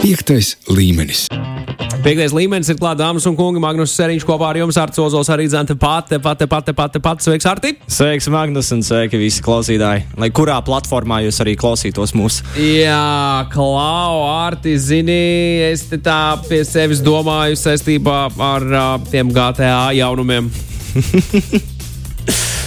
Piektais līmenis. Piektais līmenis ir klāts, dāmas un kungi. Magnus Seriņš kopā ar jums, Arts Ozols, arī Zanta pati, pati, pati, pati, pati. Sveiks, Arti! Sveiks, Magnus, un sveiki visi klausītāji. Lai kurā platformā jūs arī klausītos mūsu. Jā, Klau, Arti, zini, es te tā pie sevis domāju saistībā ar uh, tiem GTA jaunumiem.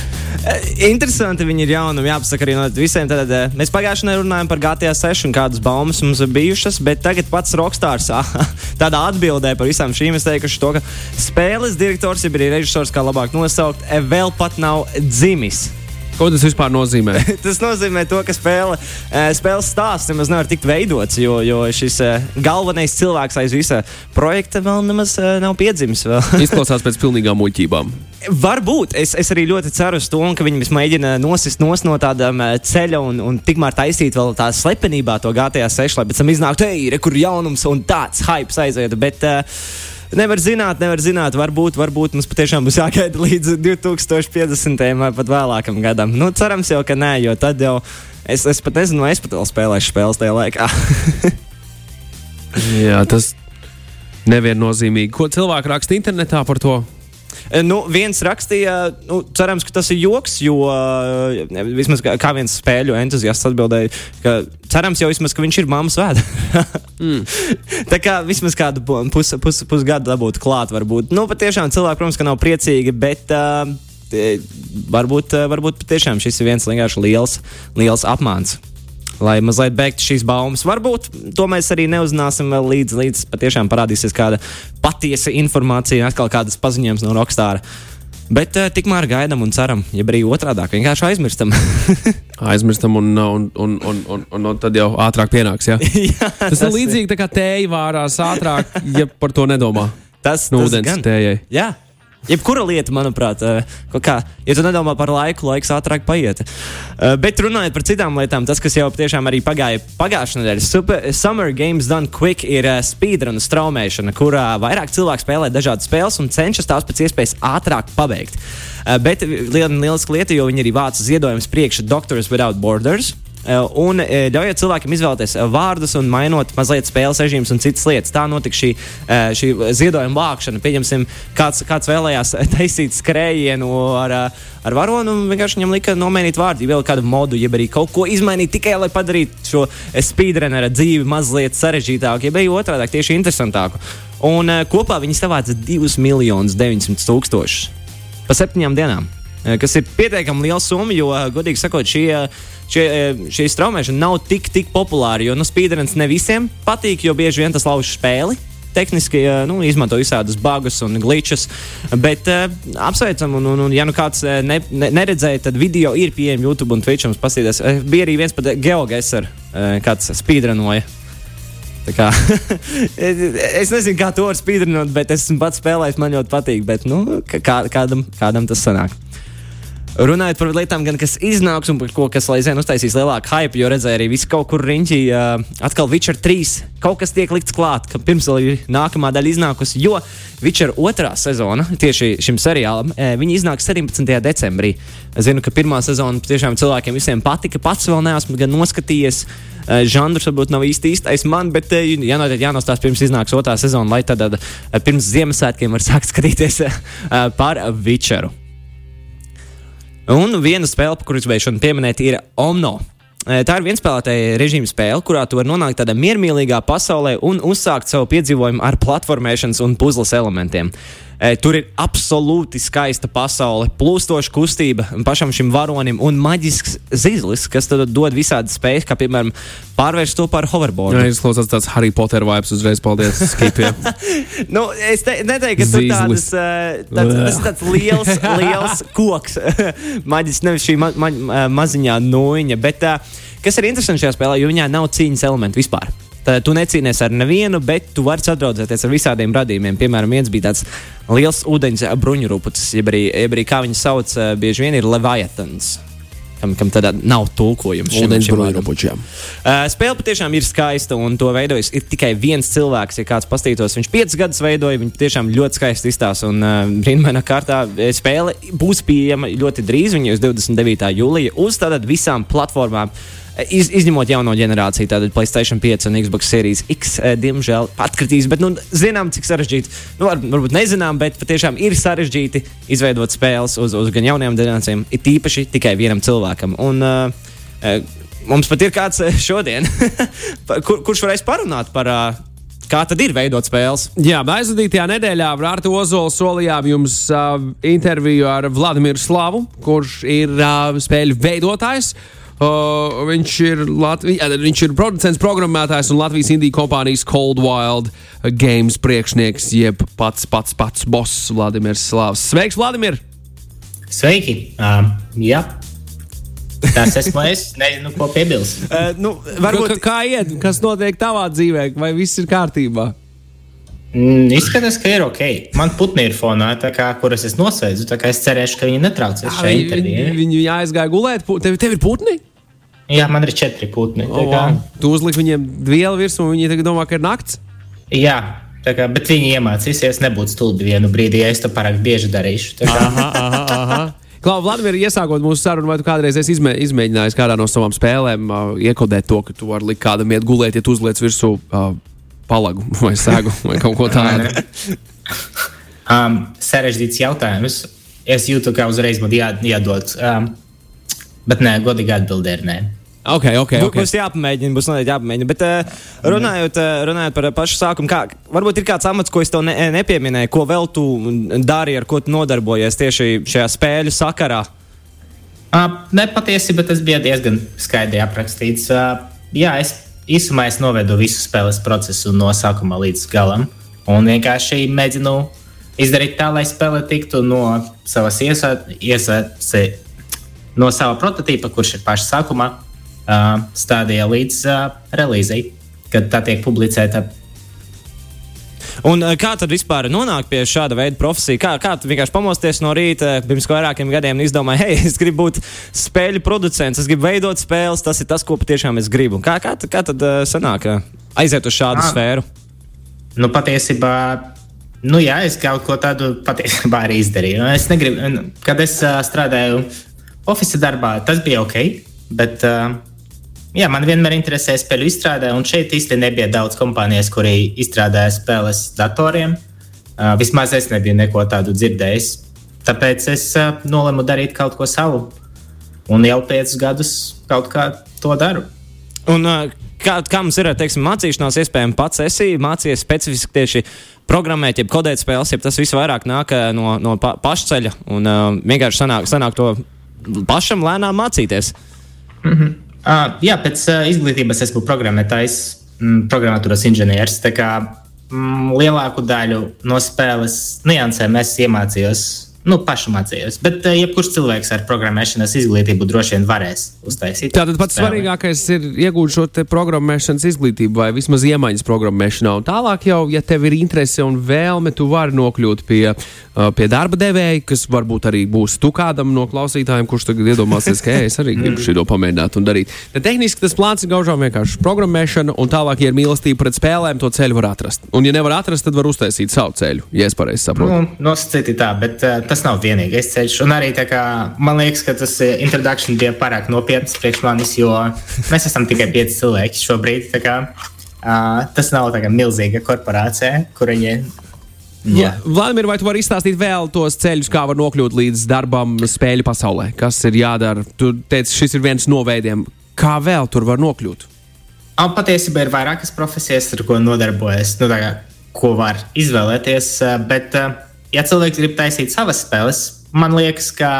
Interesanti, viņi ir jauni. Jāpasaka arī no visiem. Tad, eh, mēs pagājušajā nedēļā runājām par GTA 6 un kādas baumas mums ir bijušas, bet tagad pats Rockstars tādā atbildē par visām šīm ir teikuši to, ka spēles direktors, jeb arī režisors, kā labāk nosaukt, eh, vēl pat nav dzimis. Ko tas vispār nozīmē? tas nozīmē, to, ka spēle, eh, spēles stāsts nemaz nevar tikt veidots, jo, jo šis eh, galvenais cilvēks aiz visa projekta vēl nemaz eh, nav piedzimis. Izklausās pēc pilnīgām muļķībām. Varbūt es, es arī ļoti ceru uz to, ka viņi mēģina nosist nos no tādām ceļa un, un tikmēr taisīt vēl tā slepenībā to GTA 6, lai pēc tam iznāktu, ej, re, kur jaunums un tāds hype aizietu. Bet, uh, Nevar zināt, nevar zināt. Varbūt, varbūt mums patiešām būs jāgaida līdz 2050. vai pat vēlākam gadam. Nu, cerams, jau, ka nē, jo tad jau es, es pat nezinu, vai es pat vēl spēlēšu spēles tajā laikā. Jā, tas neviennozīmīgi. Ko cilvēki raksta internetā par to? Eh, nu, viens rakstīja, nu, cerams, ka tas ir joks, jo eh, vismaz kā, viens spēļu entuziasts atbildēja, ka cerams jau vismaz, ka viņš ir mammas vēda. mm. Tā kā vismaz kādu pusgadu pus, pus dabūt klāt, varbūt. Nu, patiešām cilvēki, protams, ka nav priecīgi, bet. Uh, Varbūt, varbūt patiešām šis ir viens vienkārši liels, liels apmāns lai mazliet beigtu šīs baumas. Varbūt to mēs arī neuzzināsim vēl līdz, līdz patiešām parādīsies kāda patiesa informācija, atkal kādas paziņojums no Rockstāra. Bet uh, tikmēr gaidām un ceram, ja arī otrādi - vienkārši aizmirstam. aizmirstam, un, un, un, un, un, un, un tad jau ātrāk pienāks. Ja? Jā, tas, tas ir līdzīgi tā kā tēja vārās ātrāk, ja par to nedomā. Tas ir no ūdens tējai. Jā, Jebkura lieta, manuprāt, kā, ja tu nedomā par laiku, laiks ātrāk paiet. Bet runājot par citām lietām, tas, kas jau tiešām arī pagāja pagājušā nedēļa, Super, Summer Games Done Quick ir speedruna straumēšana, kurā vairāk cilvēku spēlē dažādas spēles un cenšas tās pēc iespējas ātrāk pabeigt. Bet liela, lieliska lieta, jo viņi arī vāca ziedojumus priekšā Doctors Without Borders. Eh, un eh, ļaujiet cilvēkiem izvēlēties eh, vārdus un mainot mazliet spēles režīmus un citas lietas. Tā notika šī, šī ziedojuma vākšana. Pieņemsim, kāds, kāds vēlējās taisīt skrējienu ar, ar varonu un vienkārši viņam lika nomainīt vārdu, vēl kādu modu, jeb arī kaut ko izmainīt tikai, lai padarītu šo speedrunera dzīvi mazliet sarežģītāku, jeb arī otrādi tieši interesantāku. Un kopā viņi savāca 2 miljonus 900 tūkstošus pa septiņām dienām. Kas ir pietiekami liela summa, jo, godīgi sakot, šie šie, e, šī straumēšana nav tik, tik populāra. Jo nu, speedruns ne visiem patīk, jo bieži vien tas lauž spēli. Tehniski nu, izmanto visādus bugus un glitčus, bet uh, apsveicam, un, un, un ja nu kāds ne, ne, neredzēja, tad video ir pieejams YouTube un Twitch. Paskatīties, bija arī viens pat geogesers, kāds speedrunoja. Kā, es nezinu, kā to var spīdrināt, bet esmu pats spēlējis. Man ļoti patīk, bet nu, kā, kādam, kādam tas sanāk. Runājot par lietām, gan, kas iznāks un par ko kas aizvien uztaisīs lielāku hype, jo redzēju arī visu kaut kur riņķī. Uh, atkal Witcher 3 kaut kas tiek likts klāt, ka pirms vēl ir nākamā daļa iznākusi, jo Witcher otrā sezona tieši šim seriālam, uh, viņi iznāks 17. decembrī. Es zinu, ka pirmā sezona tiešām cilvēkiem visiem patika, pats vēl neesmu gan noskatījies. Uh, žanrs varbūt nav īsti īstais man, bet uh, jānotiek jānostāsta pirms iznāks otrā sezona, lai tad uh, pirms Ziemassvētkiem var sākt skatīties par Witcheru. Un viena spēle, par kuras gribēju pieminēt, ir Omno. E, tā ir vienspēlētāja režīma spēle, kurā tu vari nonākt tādā miermīlīgā pasaulē un uzsākt savu piedzīvojumu ar platformēšanas un puzles elementiem. Tur ir absolūti skaista pasaule, plūstoša kustība pašam šim varonim un maģisks zizlis, kas dod visādas spējas, kā piemēram pārvērst to par hoverboardu. Jā, izklausās tāds Harry Potter vibes uzreiz, paldies, skipiem. nu, es te, neteiktu, ka tur tādas, e, tāds, tas ir tāds liels, liels koks. Maģis, nevis šī ma ma maziņā nūjiņa, bet uh, kas ir interesanti šajā spēlē, jo viņā nav cīņas elementu vispār. Tad tu necīnies ar nevienu, bet tu vari sadraudzēties ar visādiem radījumiem. Piemēram, viens bija tāds liels ūdeņa bruņurupucis, jeb arī, jeb arī kā viņu sauc, eh, bieži vien ir Leviathans kam, kam tādā nav tulkojums. Ūdens bruņurupučiem. Uh, spēle patiešām ir skaista, un to veidojis ir tikai viens cilvēks. Ja kāds pastītos, viņš piecus gadus veidoja, viņš tiešām ļoti skaisti izstāsta. Un uh, brīnumainā kārtā spēle būs pieejama ļoti drīz, viņa uz 29. jūlija, uz tātad visām platformām. Iz, izņemot jauno ģenerāciju, tātad Playstation 5 un Xbox Series X, diemžēl atkritīs. Bet, nu, zinām, cik sarežģīti, nu, var, varbūt nezinām, bet patiešām ir sarežģīti izveidot spēles uz, uz gan jaunajām ģenerācijām, it īpaši tikai vienam cilvēkam. Un, uh, mums pat ir kāds šodien, kur, kurš varēs parunāt par. Uh, Kā tad ir veidot spēles? Jā, aizvadītajā nedēļā ar Artu Ozolu solījām jums uh, interviju ar Vladimiru Slavu, kurš ir uh, spēļu veidotājs. Uh, viņš, ir Latvi viņš ir producents, programmētājs un Latvijas Indijas kompānijas Cold Wild Games priekšnieks, jeb pats pats pats boss Vladimirs Slavs. Sveiks, Vladimir! Sveiki! Uh, jā, Tas esmu es. Nezinu, ko piebilst. Uh, nu, varbūt... kā, kā iet? Kas notiek tavā dzīvē? Vai viss ir kārtībā? Mm, izskatās, ka ir ok. Man putni ir fonā, kā, kuras es nosveicu. Es cerēšu, ka viņi netraucēs šai intervijai. Viņi, viņi aizgāja gulēt. Tev, tev ir putni? Jā, man ir četri putni. Oh, wow. Tu uzliki viņiem vielu virsmu, un viņi domā, ka ir nakts? Jā, kā, bet viņi iemācīsies nebūt stulbi vienu brīdi, ja es to pārāk bieži darīšu. Aha, aha, aha. Klau, Vladimir, iesākot mūsu sarunu, vai tu kādreiz esi izmē, izmēģinājis kādā no savām spēlēm uh, iekodēt to, ka tu vari likt kādam iet gulēt, ja tu uzliec virsū uh, palagu vai sēgu vai kaut ko tādu? um, sarežģīts jautājums. Es jūtu, ka uzreiz man jā, jādod. Um, bet nē, godīgi atbildēt, nē. Ok, ok. okay. Būs jāpamēģina, būs jāpamēģina. Bet uh, runājot, uh, runājot par pašu sākumu, kā, varbūt ir kāds amats, ko es tev ne, nepieminēju, ko vēl tu dari, ar ko tu nodarbojies tieši šajā spēļu sakarā? Uh, nepatiesībā tas bija diezgan skaidri aprakstīts. Uh, jā, es īsumā es novedu visu spēles procesu no sākuma līdz galam. Un vienkārši mēģinu izdarīt tā, lai spēle tiktu no savas iesaistes, no sava prototypa, kurš ir pašā sākumā, uh, stādījā līdz uh, relīzei, kad tā tiek publicēta. Un kā tad vispār nonāk pie šāda veida profesija? Kā, kā tu vienkārši pamosties no rīta pirms vairākiem gadiem un izdomāji, hei, es gribu būt spēļu producents, es gribu veidot spēles, tas ir tas, ko patiešām es gribu. Kā, kā, kā tad uh, sanāk aiziet uz šādu à, sfēru? Nu, patiesībā Nu, jā, es kaut ko tādu patiesībā arī izdarīju. Es negribu, kad es uh, strādāju oficiālā darbā, tas bija ok. Bet uh, Jā, man vienmēr interesēja spēļu izstrādē, un šeit īstenībā nebija daudz kompānijas, kuri izstrādāja spēles datoriem. Uh, vismaz es nebiju neko tādu dzirdējis. Tāpēc es uh, nolēmu darīt kaut ko savu. Un jau piecus gadus kaut kā to daru. Un, uh, kā, kā mums ir teiksim, mācīšanās, iespējams, pats esi mācījies specifiski tieši programmēt, jeb kodēt spēles, ja tas viss vairāk nāk no, no pa, pašceļa un uh, vienkārši sanāk, sanāk to pašam lēnām mācīties. Mm -hmm. Uh, jā, pēc uh, izglītības esmu programmētājs, mm, programmatūras inženieris. Kā mm, lielāku daļu no spēles niansēm es iemācījos nu, pašu mācījos. Bet uh, jebkurš cilvēks ar programmēšanas izglītību droši vien varēs uztaisīt. Tātad pats spēlē. svarīgākais ir iegūt šo programmēšanas izglītību vai vismaz iemaņas programmēšanā. Un tālāk jau, ja tev ir interese un vēlme, tu vari nokļūt pie, uh, pie darba devēja, kas varbūt arī būs tu kādam no klausītājiem, kurš tagad iedomāsies, ka es arī gribu šo pamēģināt un darīt. Tad tehniski tas plāns ir gaužām vienkārši programmēšana, un tālāk, ja ir mīlestība pret spēlēm, to ceļu var atrast. Un, ja nevar atrast, tad var uztaisīt savu ceļu, ja es pareizi saprotu. Nu, nosacīti tā, bet uh, tas nav vienīgais ceļš. Un arī kā, man liekas, ka tas eh, introdukcijas bija pārāk nopietns priekš manis, jo mēs esam tikai pieci cilvēki šobrīd. Kā, uh, tas nav tā kā milzīga korporācija, kur viņi Jā. Vladimir, vai tu vari izstāstīt vēl tos ceļus, kā var nokļūt līdz darbam spēļu pasaulē? Kas ir jādara? Tu teici, šis ir viens no veidiem. Kā vēl tur var nokļūt? Patiesībā ir vairākas profesijas, ar ko nodarbojas, nu, kā, ko var izvēlēties. Bet uh, ja cilvēks grib taisīt savas spēles, man liekas, ka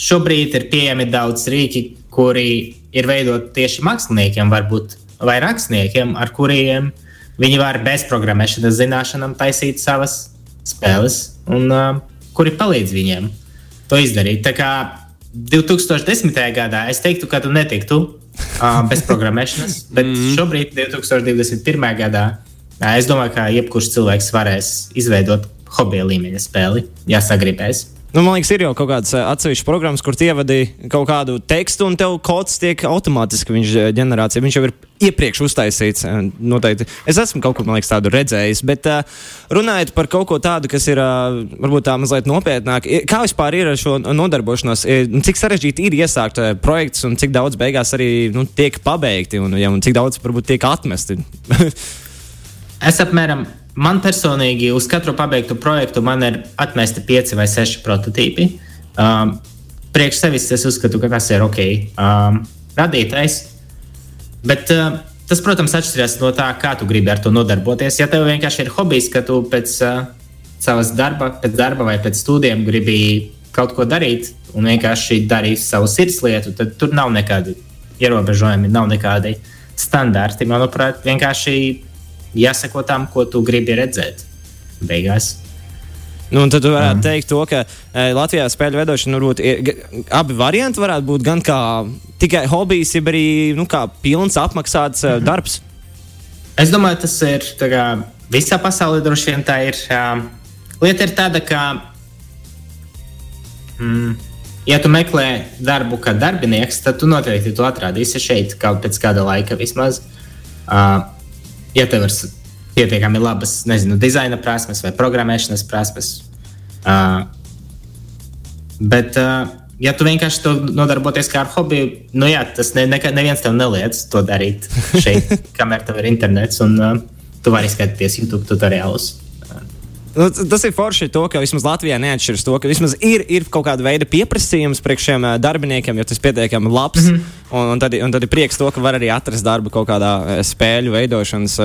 šobrīd ir pieejami daudz rīki, kuri ir veidoti tieši māksliniekiem, varbūt vai rakstniekiem, ar kuriem viņi var bez programmēšanas zināšanām taisīt savas spēles, un uh, kuri palīdz viņiem to izdarīt. Tā kā 2010. gadā es teiktu, ka tu netiktu uh, bez programmēšanas, bet mhm. šobrīd, 2021. gadā, uh, es domāju, ka jebkurš cilvēks varēs izveidot hobija līmeņa spēli, ja sagribēs. Nu, man liekas, ir jau kaut kādas atsevišķas programmas, kur ievadīja kaut kādu tekstu, un tev kods tiek automātiski viņš ģenerēts. Viņš jau ir iepriekš uztaisīts. Noteikti. Es esmu kaut ko liekas, tādu redzējis, bet runājot par kaut ko tādu, kas ir varbūt tā mazliet nopietnāk, kā vispār ir ar šo nodarbošanos, cik sarežģīti ir iesākt projekts un cik daudz beigās arī nu, tiek pabeigti un, ja, un cik daudz varbūt tiek atmesti? es apmēram Man personīgi uz katru pabeigtu projektu ir atmesti pieci vai seši prototypi. Um, priekš sevis es uzskatu, ka tas ir ok. Um, radītais. Bet uh, tas, protams, atšķiras no tā, kā tu gribi ar to nodarboties. Ja tev vienkārši ir hobijs, ka tu pēc uh, savas darba, pēc darba vai pēc studijiem gribi kaut ko darīt un vienkārši darīt savu sirds lietu, tad tur nav nekādi ierobežojumi, nav nekādi standarti. Manuprāt, vienkārši jāsako tam, ko tu gribi redzēt beigās. Nu, tad jūs varētu mm. teikt, to, ka e, Latvijā spēļu veidošana varbūt ir, abi varianti varētu būt gan kā tikai hobijs, jeb arī nu, pilns apmaksāts mm darbs. Es domāju, tas ir kā, visā pasaulē droši vien tā ir. Uh, lieta ir tāda, ka, mm, ja tu meklē darbu kā darbinieks, tad tu noteikti to atradīsi šeit kaut pēc kāda laika vismaz. Uh, ja tev ir pietiekami labas, nezinu, dizaina prasmes vai programmēšanas prasmes. Uh, bet, uh, ja tu vienkārši to nodarboties kā ar hobiju, nu jā, tas ne, ne, neviens tev neliedz to darīt šeit, kamēr tev ir internets un uh, tu vari skatīties YouTube tutoriālus. Nu, tas ir forši, to, ka vismaz Latvijā neatšķiras to, ka vismaz ir, ir kaut kāda veida pieprasījums priekš šiem darbiniekiem, jo tas pietiekami labs. Mm -hmm. un, un, tad, un tad ir prieks to, ka var arī atrast darbu kaut kādā spēļu veidošanas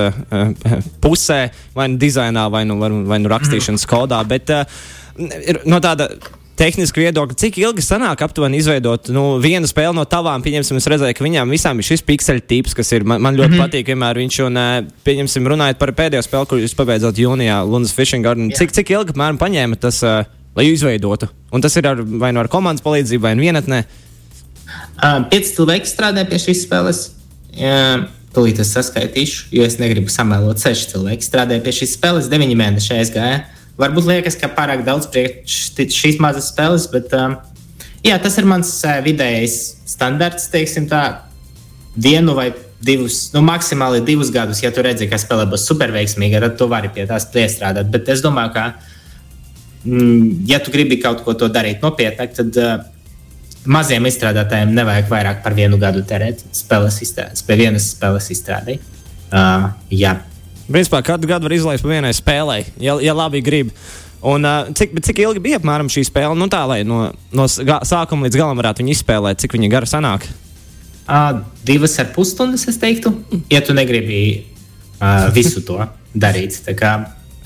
pusē, vai nu dizainā, vai nu, vai nu rakstīšanas -hmm. kodā. Bet ir no tāda tehniski viedokļi, cik ilgi sanāk aptuveni izveidot nu, vienu spēli no tavām? Pieņemsim, es redzēju, ka viņām visām ir šis pikseļu tips, kas ir man, man ļoti mm -hmm. patīk. Vienmēr viņš un, pieņemsim, runājot par pēdējo spēli, kur jūs pabeidzat jūnijā, Lunas Fishing Garden. Cik, cik ilgi apmēram paņēma tas, uh, lai izveidotu? Un tas ir ar, vai nu ar komandas palīdzību, vai nu vienatnē? Uh, pieci cilvēki strādā pie šīs spēles. Uh, Tūlīt es saskaitīšu, jo es negribu samēlot. Seši cilvēki strādāja pie šīs spēles, deviņi mēneši aizgāja. Uh, Varbūt liekas, ka pārāk daudz priekš šīs mazas spēles, bet um, jā, tas ir mans uh, vidējais standarts, teiksim tā, vienu vai divus, nu, maksimāli divus gadus. Ja tu redzi, ka spēle būs superveiksmīga, tad tu vari pie tās piestrādāt. Bet es domāju, ka, mm, ja tu gribi kaut ko darīt nopietnāk, tad uh, maziem izstrādātājiem nevajag vairāk par vienu gadu terēt spēles izstrādē, pie vienas spēles izstrādē. Uh, jā. Principā katru gadu var izlaist pa vienai spēlei, ja, ja labi grib. Un, uh, cik, cik ilgi bija apmēram šī spēle? Nu, tā, lai no, no sākuma līdz galam varētu viņu izspēlēt, cik viņa gara sanāk? Uh, divas ar pus stundas, es teiktu, ja tu negribi uh, visu to darīt. Tā, kā,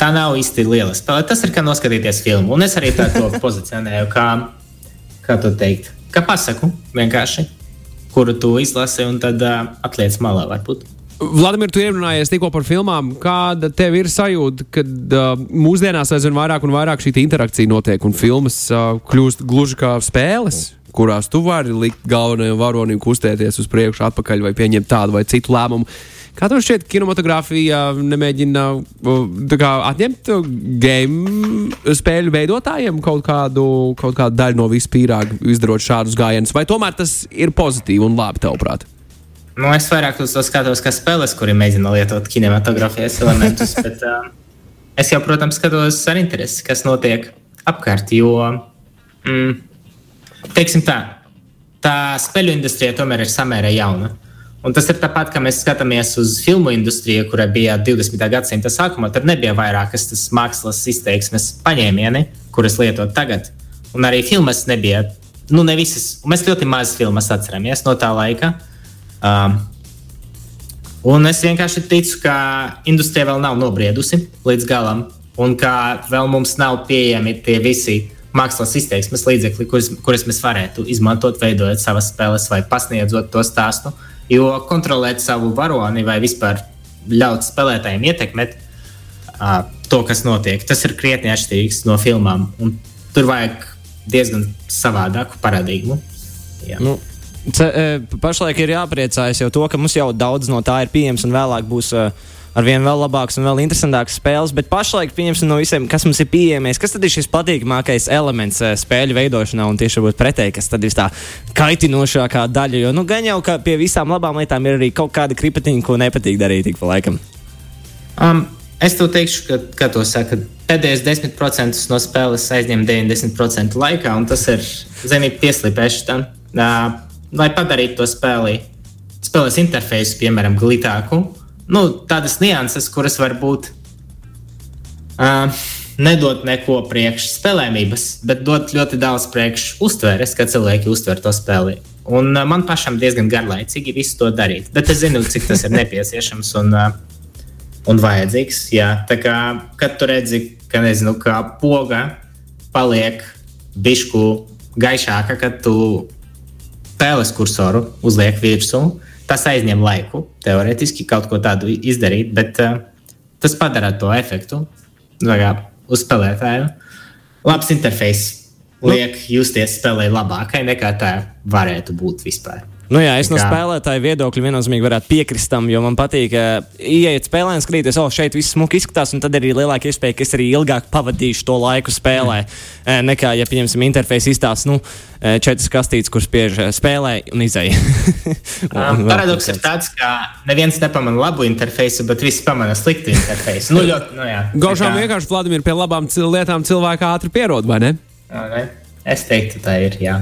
tā nav īsti liela spēle. Tas ir kā noskatīties filmu. Un es arī to pozicionēju, kā, kā to teikt, kā pasaku vienkārši, kuru tu izlasi un tad uh, atliec malā varbūt. Vladimir, tu ierunājies tikko par filmām. Kāda tev ir sajūta, kad uh, mūsdienās aizvien vairāk un vairāk šī interakcija notiek un filmas uh, kļūst gluži kā spēles? kurās tu vari likt galvenajam varonim kustēties uz priekšu, atpakaļ vai pieņemt tādu vai citu lēmumu. Kā tev šķiet, kinematogrāfija nemēģina kā, atņemt game spēļu veidotājiem kaut kādu, kaut kādu daļu no vispārāga, izdarot šādus gājienus, vai tomēr tas ir pozitīvi un labi, tavuprāt? Nu, es vairāk uz to skatos, kā spēles, kuri mēģina lietot kinematogrāfijas elementus. bet, uh, es jau, protams, skatos ar interesi, kas notiek apkārt. Jo, mm, teiksim tā, tā spēļu industrija tomēr ir samērā jauna. Un tas ir tāpat, kā mēs skatāmies uz filmu industriju, kurai bija 20. gadsimta sākumā. Tad nebija vairākas tas mākslas izteiksmes paņēmieni, kuras lietot tagad. Un arī filmas nebija. Nu, ne visas. Mēs ļoti maz filmas atceramies no tā laika. Uh, Um, un es vienkārši ticu, ka industrija vēl nav nobriedusi līdz galam, un ka vēl mums nav pieejami tie visi mākslas izteiksmes līdzekļi, kurus, kurus mēs varētu izmantot, veidojot savas spēles vai pasniedzot to stāstu. Jo kontrolēt savu varoni vai vispār ļaut spēlētājiem ietekmēt uh, to, kas notiek, tas ir krietni atšķirīgs no filmām. Tur vajag diezgan savādāku paradigmu. Jā. Nu, pašlaik ir jāpriecājas jau to, ka mums jau daudz no tā ir pieejams un vēlāk būs. Uh, ar vien vēl labākas un vēl interesantākas spēles. Bet pašlaik, pieņemsim no visiem, kas mums ir pieejamais, kas tad ir šis patīkamākais elements uh, spēļu veidošanā un tieši varbūt pretēji, kas tad ir tā kaitinošākā daļa. Jo nu, gan jau ka pie visām labām lietām ir arī kaut kāda kripatiņa, ko nepatīk darīt ik pa laikam. Um, es tev teikšu, ka, kā to saka, pēdējos 10% no spēles aizņem 90% laikā, un tas ir zemīgi pieslīpēšana. Uh, lai padarītu to spēli, spēles interfeisu, piemēram, glītāku, nu, tādas nianses, kuras var būt uh, nedot neko priekš spēlēmības, bet dot ļoti daudz priekš uztveres, kā cilvēki uztver to spēli. Un uh, man pašam diezgan garlaicīgi visu to darīt, bet es zinu, cik tas ir nepieciešams un, uh, un vajadzīgs. Jā. Tā kā kad tu redzi, ka nezinu, kā poga paliek bišku gaišāka, kad tu spēles kursoru uzliek virsū. Tas aizņem laiku, teorētiski kaut ko tādu izdarīt, bet uh, tas padara to efektu kā, uz spēlētāju. Labs interfejs liek justies spēlē labākai nekā tā varētu būt vispār. Nu jā, es no spēlētāja viedokļa viennozīmīgi varētu piekrist tam, jo man patīk, ka ieiet spēlē un skatīties, oh, šeit viss smuki izskatās, un tad arī lielāka iespēja, ka es arī ilgāk pavadīšu to laiku spēlē. Mm. Nekā, ja pieņemsim, interfejs izstāsta, nu, četras kastītes, kuras spiež spēlē un izēja. um, paradoks ir tāds, ka neviens nepamana labu interfeisu, bet visi pamana sliktu interfeisu. Nu, ļoti, nu, jā, Gaužām kā... vienkārši, Vladimir, pie labām lietām cilvēki ātri pierod, vai ne? Ne? Es teiktu, tā ir. Jā.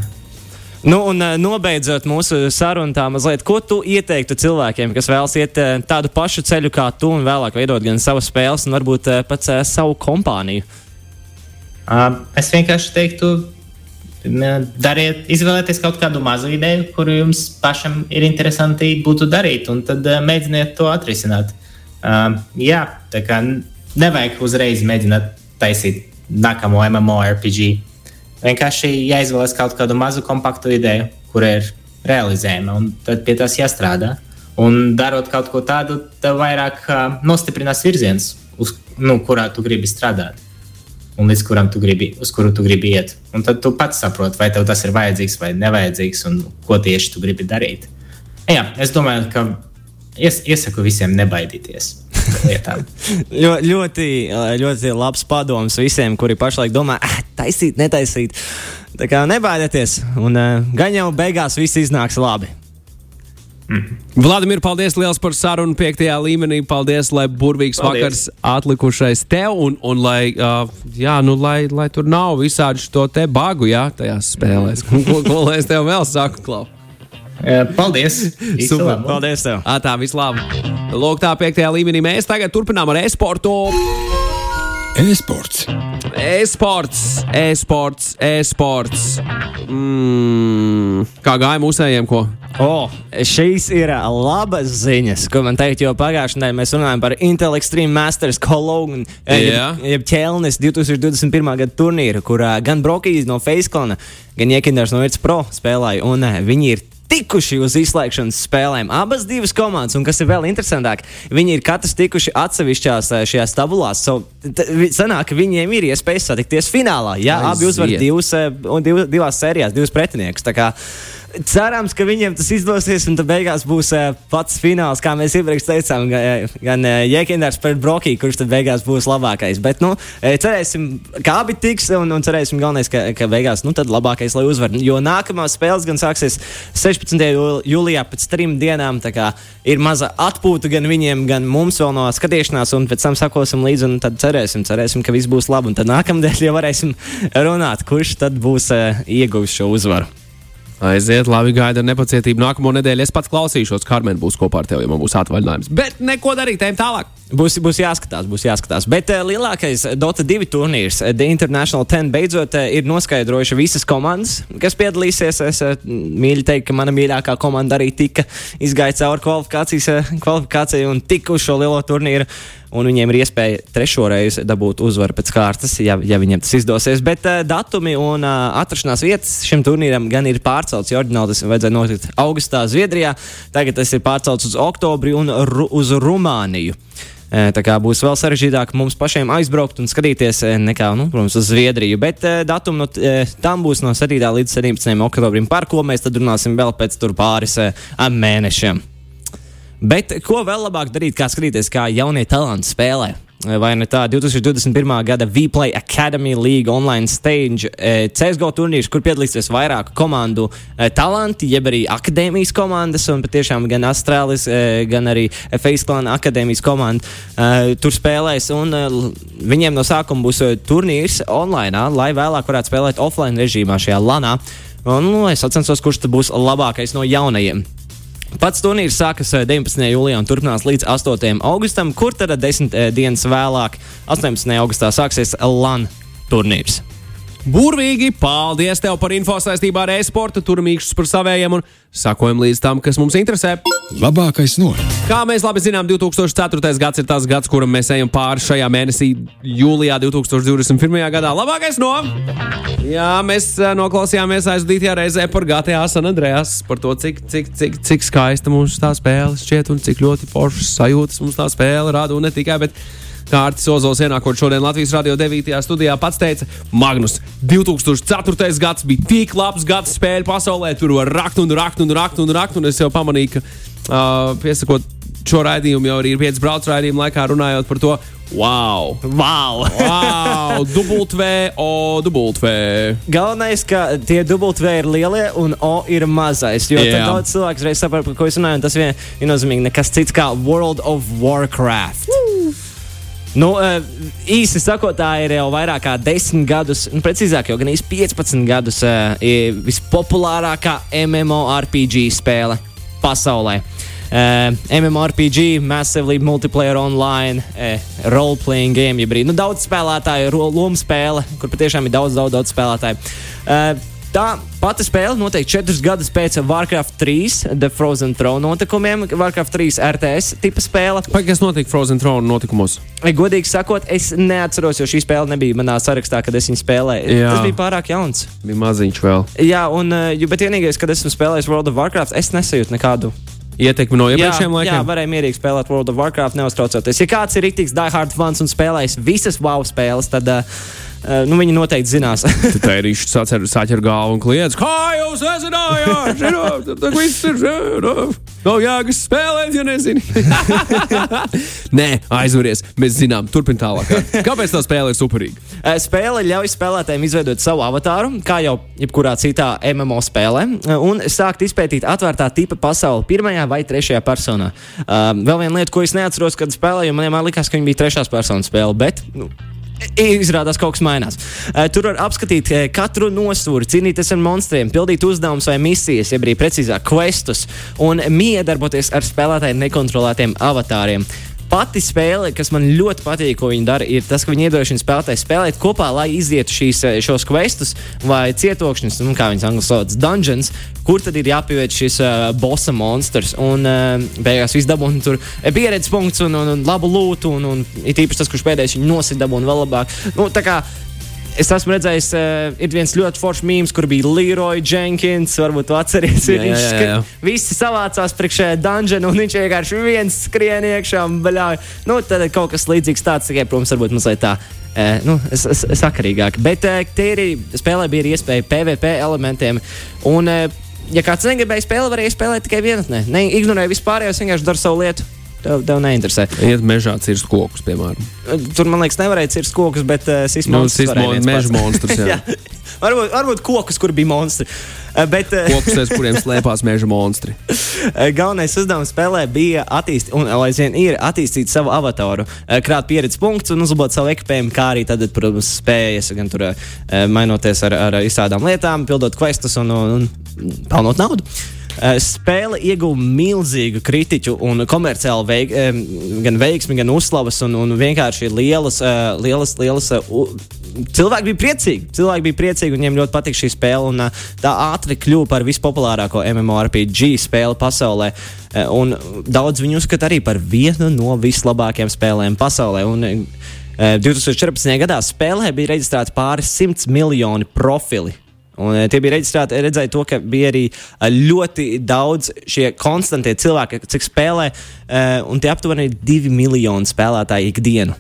Nu, un uh, nobeidzot mūsu sarunu, tā mazliet, ko tu ieteiktu cilvēkiem, kas vēlas iet uh, tādu pašu ceļu kā tu un vēlāk veidot gan savas spēles, gan varbūt uh, pats savu kompāniju? Uh, es vienkārši teiktu, dariet, izvēlieties kaut kādu mazu ideju, kuru jums pašam ir interesanti būtu darīt, un tad uh, mēģiniet to atrisināt. Uh, jā, tā kā nevajag uzreiz mēģināt taisīt nākamo MMORPG Vienkārši jāizvēlas kaut kādu mazu kompaktu ideju, kur ir realizējama, un tad pie tās jāstrādā. Un darot kaut ko tādu, tev vairāk uh, nostiprinās virziens, uz, nu, kurā tu gribi strādāt. Un līdz kuram tu gribi, uz kuru tu gribi iet. Un tad tu pats saproti, vai tev tas ir vajadzīgs vai nevajadzīgs, un ko tieši tu gribi darīt. Jā, es domāju, ka es iesaku visiem nebaidīties lietām. Ļo, ļoti, ļoti labs padoms visiem, kuri pašlaik domā, ah, taisīt, netaisīt. Tā kā nebaidieties, un uh, gan jau beigās viss iznāks labi. Mm. Vladimir, paldies liels par sarunu piektajā līmenī. Paldies, lai burvīgs paldies. vakars atlikušais tev, un, un lai, uh, jā, nu, lai, lai tur nav visādi šo te bagu, jā, tajās spēlēs. ko, ko lai es tev vēl saku, Klau? Paldies! Super! Paldies! Tev. À, tā, vislabāk! Lūk, tā piektajā līmenī mēs tagad turpinām ar e-sportu. E-sports. E-sports, e-sports, e-sports. Mm, kā gāja mūsējiem, ko? Oh, šīs ir labas ziņas, ko man teikt, jo pagājušajā nedēļā mēs runājām par Intel Extreme Masters Cologne, yeah. jeb, jeb ķēlnis 2021. gada turnīru, kurā gan Brokīs no Faceklana, gan Iekinders no Virts Pro spēlēja, un viņi ir tikuši uz izslēgšanas spēlēm. Abas divas komandas, un kas ir vēl interesantāk, viņi ir katrs tikuši atsevišķās eh, šajās tabulās. So, sanāk, ka viņiem ir iespējas satikties finālā. Jā, Aiziet. abi uzvar divas, eh, div, divās sērijās, divus pretiniekus. Cerams, ka viņiem tas izdosies, un tad beigās būs uh, pats fināls, kā mēs iepriekš teicām, gan, gan uh, Jēkinders pret Brokiju, kurš tad beigās būs labākais. Bet, nu, cerēsim, kā abi tiks, un, un cerēsim galvenais, ka, ka beigās, nu, tad labākais, lai uzvar. Jo nākamās spēles gan sāksies 16. jūlijā pēc trim dienām, tā kā ir maza atpūta gan viņiem, gan mums vēl no skatīšanās, un pēc tam sakosim līdzi, un tad cerēsim, cerēsim, ka viss būs labi, un tad nākamdēļ jau varēsim runāt, kurš tad būs uh, ieguvis šo uzvaru. Aiziet, labi, gaida ar nepacietību nākamo nedēļu. Es pats klausīšos, kā Karmen būs kopā ar tevi, ja man būs atvaļinājums. Bet neko darīt, ejam tālāk. Būs, būs jāskatās, būs jāskatās. Bet uh, lielākais Dota 2 turnīrs, uh, The International 10, beidzot uh, ir noskaidrojuši visas komandas, kas piedalīsies. Es uh, mīļi teikt, ka mana mīļākā komanda arī tika izgāja cauri kvalifikācijas, uh, kvalifikācijai un tika uz šo lielo turnīru. Un viņiem ir iespēja trešo reizi dabūt uzvaru pēc kārtas, ja, ja viņiem tas izdosies. Bet uh, datumi un uh, atrašanās vietas šim turnīram gan ir pārcelts. Jo oriģināli tas vajadzēja notikt augustā Zviedrijā, tagad tas ir pārcelts uz oktobri un ru uz Rumāniju. Tā kā būs vēl sarežģītāk mums pašiem aizbraukt un skatīties, nekā, nu, protams, uz Zviedriju. Bet datums no, tam būs no 7. līdz 17. oktobrim, par ko mēs tad runāsim vēl pēc pāris mēnešiem. Bet ko vēl labāk darīt, kā skatīties, kā jaunie talanti spēlē? Vai ne tā? 2021. gada Vplay Academy League online stage eh, CSGO turnīrs, kur piedalīsies vairāku komandu eh, talanti, jeb arī akadēmijas komandas, un patiešām gan Austrālijas, eh, gan arī Face Clan akadēmijas komanda tur spēlēs. Un viņiem no sākuma būs turnīrs online, lai vēlāk varētu spēlēt offline režīmā šajā lanā. Un, nu, es sacensos, kurš būs labākais no jaunajiem. Pats turnīrs sākas 19. Eh, jūlijā un turpinās līdz 8. augustam, kur tad 10 eh, dienas vēlāk, 18. augustā, sāksies LAN turnīrs. Burvīgi! Paldies tev par info saistībā ar e-sportu, turmīkšus par savējiem un sakojam līdz tam, kas mums interesē. Labākais no. Kā mēs labi zinām, 2004. gads ir tas gads, kuram mēs ejam pāri šajā mēnesī, jūlijā 2021. gadā. Labākais no! Jā, mēs eh, noklausījāmies aizdītajā reizē par GTA San Andreas, par to, cik, cik, cik, cik skaista mums tā spēle šķiet un cik ļoti foršas sajūtas mums tā spēle rada un ne tikai. Bet Kārtis Ozols ienākot šodien Latvijas radio 9. studijā pats teica, Magnus, 2004. gads bija tik labs gads spēļu pasaulē, tur var rakt un rakt un rakt un rakt, un es jau pamanīju, ka uh, piesakot šo raidījumu jau arī ir pieci braucu raidījumu laikā runājot par to. Wow! Wow! wow dubultvē, o, dubultvē. Galvenais, ka tie dubultvē ir lielie un o ir mazais. Jo yeah. daudz cilvēku reiz saprot, par ko es runāju, un tas vien ir nozīmīgi nekas cits kā World of Warcraft. Nu, eh, īsi sakot, tā ir jau vairāk kā 10 gadus, nu, precīzāk, jau gan īsi 15 gadus uh, vispopulārākā MMORPG spēle pasaulē. Uh, MMORPG, Massively Multiplayer Online, uh, role-playing game, jeb arī nu, daudz spēlētāju, lomu spēle, kur patiešām ir daudz, daudz, daudz spēlētāju. Uh, Tā pati spēle notiek četrus gadus pēc Warcraft 3, The Frozen Throne notikumiem. Warcraft 3 RTS tipa spēle. Vai kas notika Frozen Throne notikumos? Godīgi sakot, es neatceros, jo šī spēle nebija manā sarakstā, kad es viņu spēlēju. Jā. Tas bija pārāk jauns. Bija maziņš vēl. Jā, un, eh, bet vienīgais, kad esmu spēlējis World of Warcraft, es nesajūtu nekādu ietekmi no iepriekšējiem laikiem. Jā, varēja mierīgi spēlēt World of Warcraft, neuztraucoties. Ja kāds ir rītīgs diehard fans un spēlējis visas WoW spēles, tad uh, Uh, nu, viņi noteikti zinās. Tad tā ir īstenībā saķer galvu un kliedz, kā jūs nezinājāt? Tas viss ir. Nav jēgas spēlēt, ja nezini. Nē, aizveries. Mēs zinām, turpiniet tālāk. Kāpēc tā spēle ir superīga? Uh, spēle ļauj spēlētājiem izveidot savu avatāru, kā jau jebkurā citā MMO spēlē, uh, un sākt izpētīt atvērtā tipa pasauli pirmajā vai trešajā personā. Vēl viena lieta, ko es neatceros, kad spēlēju, man liekas, ka viņa bija trešās personas spēle, bet nu, Izrādās, ka kaut kas mainās. Uh, tur var apskatīt uh, katru nosūri, cīnīties ar monstriem, pildīt uzdevumus vai misijas, jeb arī precīzāk, questus un miedarboties ar spēlētāju nekontrolētiem avatāriem pati spēle, kas man ļoti patīk, ko viņi dara, ir tas, ka viņi iedrošina spēlētāju spēlēt kopā, lai izietu šīs, eh, šos questus vai cietokšņus, nu, kā viņas angļu valodā dungeons, kur tad ir jāpievērš šis uh, bossa monstrs. Un uh, beigās viss dabūna tur pieredzes punkts un, un, un labu lūtu, un, un it īpaši tas, kurš pēdējais viņu nosita dabūna vēl labāk. Nu, Es esmu redzējis, uh, ir viens ļoti foršs mīmīms, kur bija Leroy Jenkins. Varbūt jūs atcerieties, viņš jā, jā. visi savācās priekšā dungeonā, un viņš vienkārši viens skrien iekšā un baļāja. Nu, tad kaut kas līdzīgs tāds, tikai, protams, varbūt mazliet tā. Uh, nu, sakarīgāk. Bet uh, tie arī spēlē bija iespēja PVP elementiem. Un, uh, ja kāds negribēja spēlēt, varēja spēlēt tikai vienatnē. Ne, ignorēja vispārējos, vienkārši dara savu lietu. Tev, tev neinteresē. Iet mežā cirst kokus, piemēram. Tur, man liekas, nevarēja cirst kokus, bet uh, sismonstrs. Nu, meža monstrs, jā. jā. varbūt, varbūt kokus, kur bija monstri. Uh, bet, uh, kokus, aiz kuriem slēpās meža monstri. Galvenais uzdevums spēlē bija attīstīt, un aizvien ir attīstīt savu avatāru, krāt pieredzes punktus un uzlabot savu ekipējumu, kā arī tad, protams, spējas, gan tur mainoties ar, ar izstrādām lietām, pildot questus un, un, un pelnot naudu. Eh, spēle ieguva milzīgu kritiķu un komerciālu veik, gan veiksmi, gan uzslavas, un, un vienkārši lielas, eh, lielas, lielas eh, cilvēki bija priecīgi. Cilvēki bija priecīgi, viņiem ļoti patīk šī spēle. Un, tā ātri kļuva par vispopulārāko MMORPG spēli pasaulē. Un daudz viņu uzskata arī par vienu no vislabākajām spēlēm pasaulē. Un, 2014. gadā spēlē bija reģistrēti pāri 100 miljoni profili. Un, tie bija reģistrēti, redzēja to, ka bija arī ļoti daudz šie konstantie cilvēki, cik spēlē, un tie aptuveni ir divi miljoni spēlētāji ikdienu.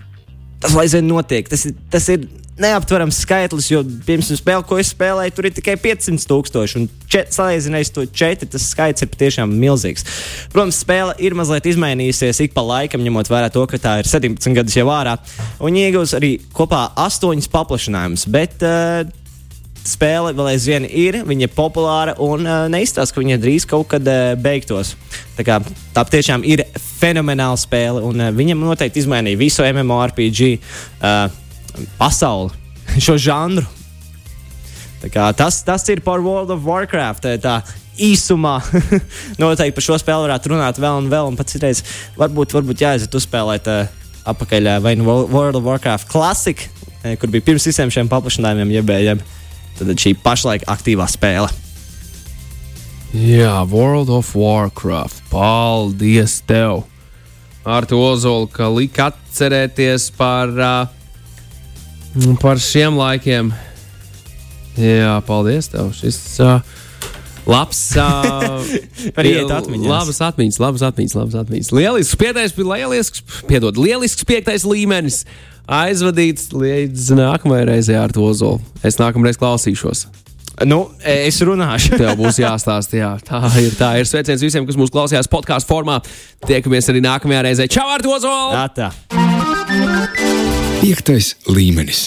tas lai zina notiek. Tas ir, tas ir neaptverams skaitlis, jo pirms spēle, ko es spēlēju, tur ir tikai 500 tūkstoši. Un salīdzinājot to četri, tas skaits ir patiešām milzīgs. Protams, spēle ir mazliet izmainījusies ik pa laikam, ņemot vērā to, ka tā ir 17 gadus jau ārā. Un iegūs arī kopā astoņas paplašinājumus. Bet, uh, spēle vēl aizvien ir, viņa ir populāra un uh, neizstāsta, ka viņa drīz kaut kad uh, beigtos. Tā, kā, tā tiešām ir fenomenāla spēle, un uh, viņam noteikti izmainīja visu MMORPG uh, pasauli, šo žanru. Kā, tas, tas ir par World of Warcraft. Tā īsumā noteikti par šo spēli varētu runāt vēl un vēl. Un pats citreiz varbūt, varbūt jāaiziet uzspēlēt uh, atpakaļ uh, vai nu World of Warcraft Classic, uh, kur bija pirms visiem šiem paplašinājumiem, jeb, jeb tad šī pašlaik aktīvā spēle. Jā, World of Warcraft. Paldies tev! Ar to Ozolu, ka lika atcerēties par, uh, par šiem laikiem. Jā, paldies tev. Šis uh, labs. Uh, atmiņas. Labas atmiņas, labas atmiņas, labas atmiņas. Lielisks, piektais, lielisks, piedod, lielisks piektais līmenis. Aizvadīts līdz nākamajai reizei ar to zolu. Es nākamreiz klausīšos. Nu, es runāšu. Tev būs jāstāsta, jā. Tā ir. Tā ir sveiciens visiem, kas mūsu klausījās podkāstu formā. Tiekamies arī nākamajā reizē. Čau, ar to zolu! Tā, tā. Piektais līmenis.